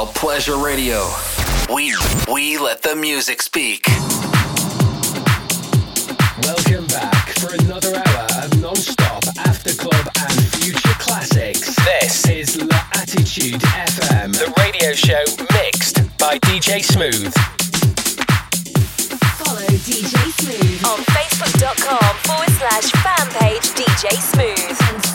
TRL Pleasure Radio. We we let the music speak. Welcome back for another hour of non-stop after club and future classics. This is La Attitude FM, the radio show mixed by DJ Smooth. Follow DJ Smooth On Facebook.com forward slash fan page DJ Smooth.